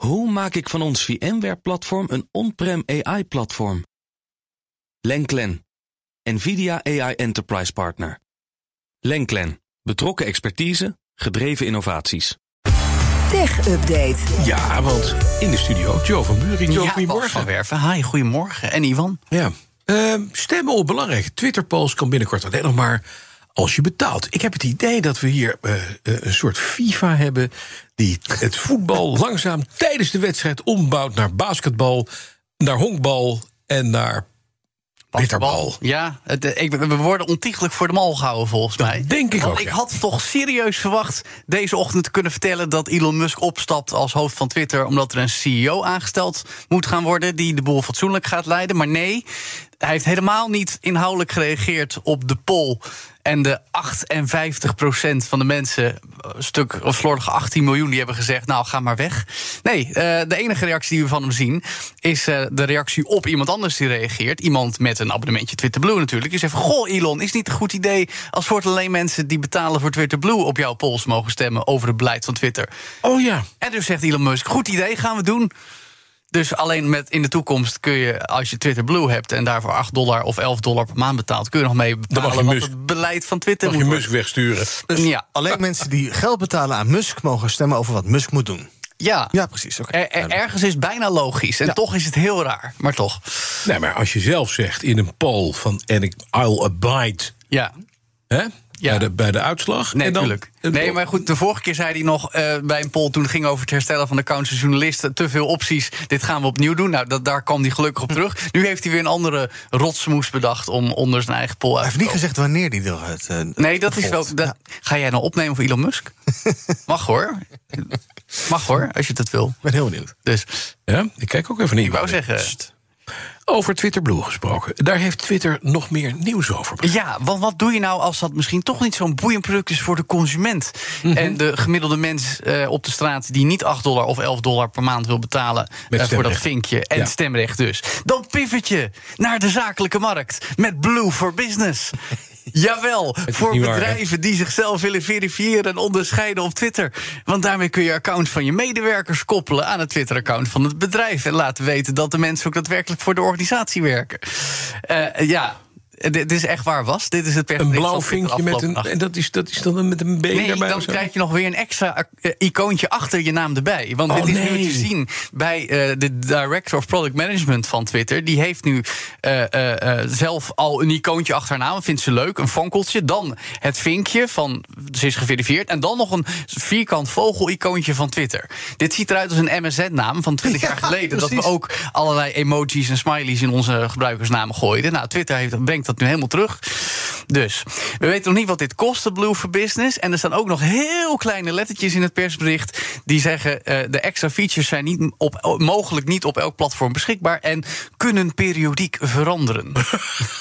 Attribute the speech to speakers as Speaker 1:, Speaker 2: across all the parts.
Speaker 1: Hoe maak ik van ons VMware-platform een on-prem AI-platform? Lenklen, NVIDIA AI Enterprise Partner. Lenklen, betrokken expertise, gedreven innovaties.
Speaker 2: Tech Update.
Speaker 3: Ja, want in de studio, Joe van Buren. Joe,
Speaker 4: Ja,
Speaker 3: goedemorgen.
Speaker 4: van Werven. Hi, goedemorgen. En Ivan?
Speaker 3: Ja. Ehm, stemmen op belangrijk. Twitter-polls kan binnenkort alleen nog maar als je betaalt. Ik heb het idee dat we hier eh, eh, een soort FIFA hebben... die het voetbal langzaam tijdens de wedstrijd ombouwt naar basketbal... naar honkbal en naar bitterbal.
Speaker 4: Ja, het, eh, ik, we worden ontiegelijk voor de mal gehouden volgens
Speaker 3: Dat
Speaker 4: mij.
Speaker 3: denk ik
Speaker 4: Want
Speaker 3: ook,
Speaker 4: ik
Speaker 3: ja.
Speaker 4: had toch serieus verwacht deze ochtend te kunnen vertellen... dat Elon Musk opstapt als hoofd van Twitter... omdat er een CEO aangesteld moet gaan worden... die de boel fatsoenlijk gaat leiden. Maar nee, hij heeft helemaal niet inhoudelijk gereageerd op de poll... En de 58% van de mensen, een stuk of slordige 18 miljoen, die hebben gezegd: Nou, ga maar weg. Nee, eh, de enige reactie die we van hem zien is eh, de reactie op iemand anders die reageert. Iemand met een abonnementje Twitter Blue natuurlijk. Die zegt: Goh, Elon, is niet een goed idee als voor alleen mensen die betalen voor Twitter Blue op jouw polls mogen stemmen over het beleid van Twitter?
Speaker 3: Oh ja,
Speaker 4: En dus zegt Elon Musk: Goed idee, gaan we doen. Dus alleen met in de toekomst kun je, als je Twitter Blue hebt en daarvoor 8 dollar of 11 dollar per maand betaalt, kun je nog mee
Speaker 3: mag
Speaker 4: bepalen
Speaker 3: je
Speaker 4: wat
Speaker 3: Musk-
Speaker 4: het beleid van Twitter
Speaker 3: mag
Speaker 4: moet
Speaker 3: je
Speaker 4: worden.
Speaker 3: Musk wegsturen.
Speaker 5: Dus
Speaker 4: Ja.
Speaker 5: alleen mensen die geld betalen aan Musk mogen stemmen over wat Musk moet doen.
Speaker 4: Ja,
Speaker 5: Ja, precies. Oké.
Speaker 4: Er- er- ergens is bijna logisch. En
Speaker 5: Ja.
Speaker 4: toch is het heel raar. Maar toch.
Speaker 3: Nee, maar als je zelf zegt in een poll van... en ik, I'll abide...
Speaker 4: Ja.
Speaker 3: Hè?
Speaker 4: Ja.
Speaker 3: Bij, de, bij de uitslag.
Speaker 4: Nee, natuurlijk. Nee, maar goed, de vorige keer zei hij nog eh, bij een poll... toen het ging over het herstellen van de van journalisten... te veel opties, dit gaan we opnieuw doen. Nou, dat, daar kwam hij gelukkig op terug. Nu heeft hij weer een andere rotsmoes bedacht... om onder zijn eigen poll
Speaker 5: Hij
Speaker 4: uit
Speaker 5: heeft
Speaker 4: te
Speaker 5: niet
Speaker 4: komen.
Speaker 5: gezegd wanneer die er het. eh,
Speaker 4: Nee, dat is wel... Dat,
Speaker 5: Ja,
Speaker 4: Ga jij nou opnemen voor Elon Musk? Mag hoor. Mag hoor, als je dat wil.
Speaker 5: ik ben heel benieuwd.
Speaker 4: Dus
Speaker 3: Ja, ik kijk ook even naar
Speaker 4: ik wou zeggen...
Speaker 3: Over Twitter Blue gesproken. Daar heeft Twitter nog meer nieuws over.
Speaker 4: Ja, want wat doe je nou als dat misschien toch niet zo'n boeiend product is voor de consument?
Speaker 3: Mhm.
Speaker 4: En de gemiddelde mens eh, op de straat die niet 8 dollar of 11 dollar per maand wil betalen eh, voor dat vinkje en
Speaker 3: Ja.
Speaker 4: stemrecht dus. Dan pivot je naar de zakelijke markt met Blue for Business. Jawel, voor
Speaker 3: waar,
Speaker 4: bedrijven die zichzelf willen verifiëren en onderscheiden op Twitter. Want daarmee kun je account van je medewerkers koppelen aan het Twitter-account van het bedrijf. En laten weten dat de mensen ook daadwerkelijk voor de organisatie werken. Eh, ja, dit, dit is echt waar was. Dit is het
Speaker 3: Een blauw vinkje met een. En dat is, dat is dan met een B
Speaker 4: Nee,
Speaker 3: daarbij
Speaker 4: dan krijg je nog weer een extra eh, icoontje achter je naam erbij. Want
Speaker 3: Oh,
Speaker 4: dit is nu te zien bij eh, de Director of Product Management van Twitter. Die heeft nu eh, eh, eh, zelf al een icoontje achter haar naam. Vindt ze leuk, een fonkeltje. Dan het vinkje van ze is geverifieerd. En dan nog een vierkant vogel-icoontje van Twitter. Dit ziet eruit als een MSN-naam van 20 jaar
Speaker 5: Ja,
Speaker 4: geleden. Dat we ook allerlei emojis en smileys in onze gebruikersnamen gooiden. Nou, Twitter heeft, brengt dat nu helemaal terug. Dus, we weten nog niet wat dit kost, de Blue for Business. En er staan ook nog heel kleine lettertjes in het persbericht... die zeggen, eh, de extra features zijn niet op, mogelijk niet op elk platform beschikbaar... en kunnen periodiek veranderen.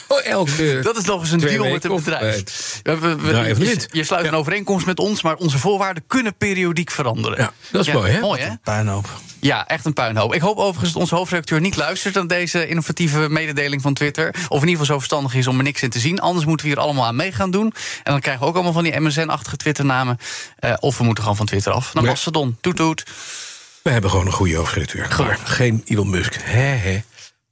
Speaker 3: Oh, elke.
Speaker 4: Dat is nog eens een deal met
Speaker 3: of,
Speaker 4: bedrijf. We- we- we-
Speaker 3: draai even
Speaker 4: je,
Speaker 3: niet.
Speaker 4: je sluit een overeenkomst met ons, maar onze voorwaarden kunnen periodiek veranderen.
Speaker 3: Ja, dat is mooi, hè?
Speaker 4: Mooi, hè?
Speaker 5: Puinhoop.
Speaker 4: Ja, echt een puinhoop. Ik hoop overigens dat onze hoofdredacteur niet luistert aan deze innovatieve mededeling van Twitter. Of in ieder geval zo verstandig is om er niks in te zien. Anders moeten we hier allemaal aan mee gaan doen. En dan krijgen we ook allemaal van die MSN-achtige Twitternamen. Eh of we moeten gewoon van Twitter af. Naar. Mastodon. Toet toet.
Speaker 3: We hebben gewoon een goede hoofdredacteur. Geen Elon Musk. Hè, hè.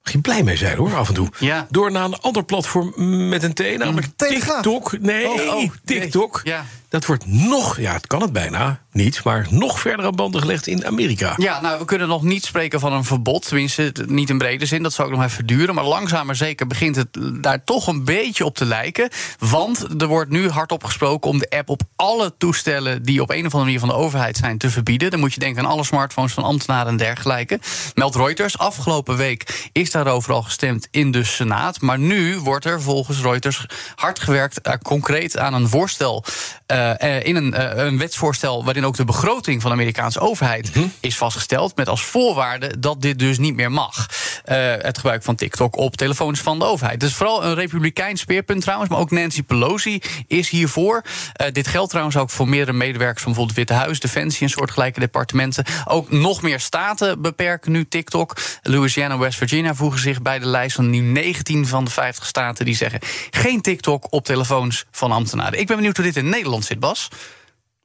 Speaker 3: Mag je blij mee zijn hoor, af en toe.
Speaker 4: Ja.
Speaker 3: Door naar een ander platform met een T, namelijk. TikTok. Nee,
Speaker 4: Oh, oh, nee.
Speaker 3: TikTok.
Speaker 4: Ja.
Speaker 3: Dat wordt nog, ja, het kan het bijna niet, maar nog verder aan banden gelegd in Amerika.
Speaker 4: Ja, nou, we kunnen nog niet spreken van een verbod. Tenminste, niet in brede zin. Dat zou ook nog even duren. Maar langzaam maar zeker begint het daar toch een beetje op te lijken. Want er wordt nu hardop gesproken om de app op alle toestellen... die op een of andere manier van de overheid zijn, te verbieden. Dan moet je denken aan alle smartphones van ambtenaren en dergelijke. Meldt Reuters. Afgelopen week is daarover al gestemd in de Senaat. Maar nu wordt er volgens Reuters hard gewerkt... eh, concreet aan een voorstel... eh, in een, eh, een wetsvoorstel waarin ook de begroting van de Amerikaanse overheid is vastgesteld. Met als voorwaarde dat dit dus niet meer mag. Eh, het gebruik van TikTok op telefoons van de overheid. Dus vooral een republikeins speerpunt trouwens. Maar ook Nancy Pelosi is hiervoor. Eh, dit geldt trouwens ook voor meerdere medewerkers van bijvoorbeeld het Witte Huis, Defensie en soortgelijke departementen. Ook nog meer staten beperken nu TikTok. Louisiana en West Virginia voegen zich bij de lijst van nu 19 van de 50 staten die zeggen geen TikTok op telefoons van ambtenaren. Ik ben benieuwd hoe dit in Nederland zit, Bas.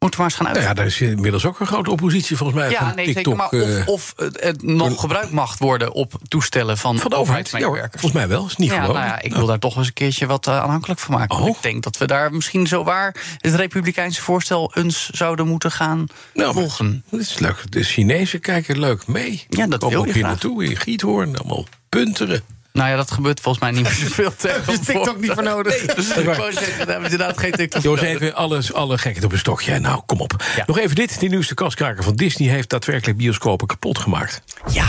Speaker 4: Moeten we maar eens gaan
Speaker 3: Nou
Speaker 4: uit.
Speaker 3: ja, daar is inmiddels ook een grote oppositie volgens mij
Speaker 4: Ja,
Speaker 3: van
Speaker 4: nee,
Speaker 3: TikTok.
Speaker 4: zeker. Maar
Speaker 3: eh,
Speaker 4: of, of het nog gebruikt mag worden op toestellen van,
Speaker 3: van de overheid. Ja, volgens mij wel. Is niet
Speaker 4: Ja,
Speaker 3: gewoon.
Speaker 4: nou ja, ik wil daar toch eens een keertje wat eh, aanhankelijk van maken.
Speaker 3: Oh.
Speaker 4: Ik denk dat we daar misschien zo waar het republikeinse voorstel eens zouden moeten gaan
Speaker 3: Nou,
Speaker 4: volgen.
Speaker 3: Dat is leuk. De Chinezen kijken leuk mee.
Speaker 4: Ja, dat
Speaker 3: Komen
Speaker 4: wil
Speaker 3: ook
Speaker 4: je
Speaker 3: hier naartoe in Giethoorn. Allemaal punteren.
Speaker 4: Nou ja, dat gebeurt volgens mij niet meer zoveel tegen.
Speaker 5: Heb je TikTok niet voor nodig?
Speaker 4: Dus ik wou zeggen, daar hebben we inderdaad geen TikTok voor
Speaker 3: Jongens, even alles, alle gekheid op een stokje. Nou, kom op.
Speaker 4: Ja.
Speaker 3: Nog even dit. Die nieuwste kaskraker van Disney heeft daadwerkelijk bioscopen kapot gemaakt.
Speaker 4: Ja,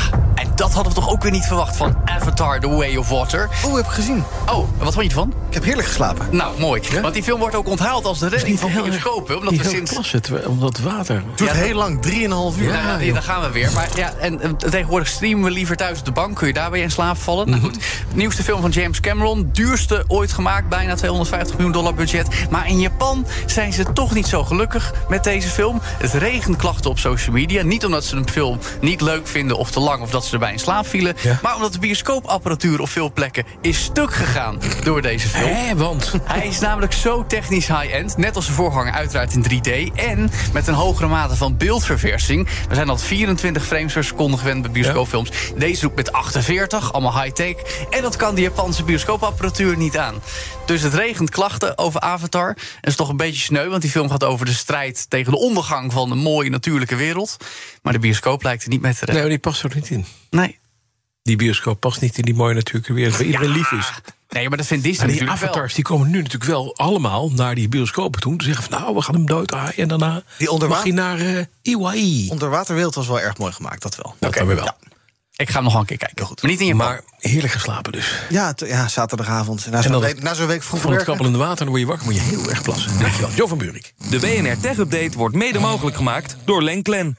Speaker 4: dat hadden we toch ook weer niet verwacht van Avatar The Way of Water.
Speaker 5: Oh, heb ik gezien.
Speaker 4: Oh, wat vond je ervan?
Speaker 5: Ik heb heerlijk geslapen.
Speaker 4: Nou, mooi. Want die film wordt ook onthaald als de redding van bioscopen. Omdat we sinds...
Speaker 3: klasse, terwijl- omdat water...
Speaker 5: Het duurt
Speaker 4: Ja,
Speaker 5: heel lang, 3,5 uur.
Speaker 3: Ja,
Speaker 4: Ja, daar gaan we weer. Maar ja, en, eh, tegenwoordig streamen we liever thuis op de bank. Kun je daarbij in slaap vallen? Nou goed, nieuwste film van James Cameron. Duurste ooit gemaakt. Bijna 250 miljoen dollar budget. Maar in Japan zijn ze toch niet zo gelukkig met deze film. Het regent klachten op social media. Niet omdat ze een film niet leuk vinden of te lang... of dat ze in slaap vielen.
Speaker 3: Ja.
Speaker 4: Maar omdat de bioscoopapparatuur op veel plekken is stuk gegaan door deze film.
Speaker 3: Hé, want...
Speaker 4: Hij is namelijk zo technisch high-end, net als de voorganger uiteraard in 3D... en met een hogere mate van beeldverversing. We zijn al 24 frames per seconde gewend bij bioscoopfilms. Deze doet met 48, allemaal high-tech. En dat kan de Japanse bioscoopapparatuur niet aan. Dus het regent klachten over Avatar. En dat is toch een beetje sneu, want die film gaat over de strijd... tegen de ondergang van de mooie natuurlijke wereld. Maar de bioscoop lijkt er niet mee te
Speaker 3: Nee,
Speaker 4: redden.
Speaker 3: maar die past er niet in.
Speaker 4: Nee.
Speaker 3: Die bioscoop past niet in die mooie natuurlijke wereld... waar iedereen lief is.
Speaker 4: Nee, maar dat vindt Disney
Speaker 3: En die
Speaker 4: wel.
Speaker 3: avatars die komen nu natuurlijk wel allemaal naar die bioscopen toe. Te zeggen van nou, we gaan hem doodhaaien. En daarna
Speaker 5: Die
Speaker 3: mag hij naar eh Iwai.
Speaker 5: Onderwaterwereld was wel erg mooi gemaakt, dat wel.
Speaker 3: Dat weer wel.
Speaker 5: Ja.
Speaker 4: Ik ga hem nog wel een keer kijken. Maar niet in Japan.
Speaker 3: Maar heerlijk geslapen dus.
Speaker 5: Ja, ja zaterdagavond. Na
Speaker 3: En
Speaker 5: zo'n
Speaker 3: dan-
Speaker 5: week, na zo'n week vroeg
Speaker 3: Van het kappelende water dan word je wakker, moet je heel erg plassen. Dankjewel, Jo van Buurik.
Speaker 1: De BNR Tech Update wordt mede mogelijk gemaakt door Lenklen.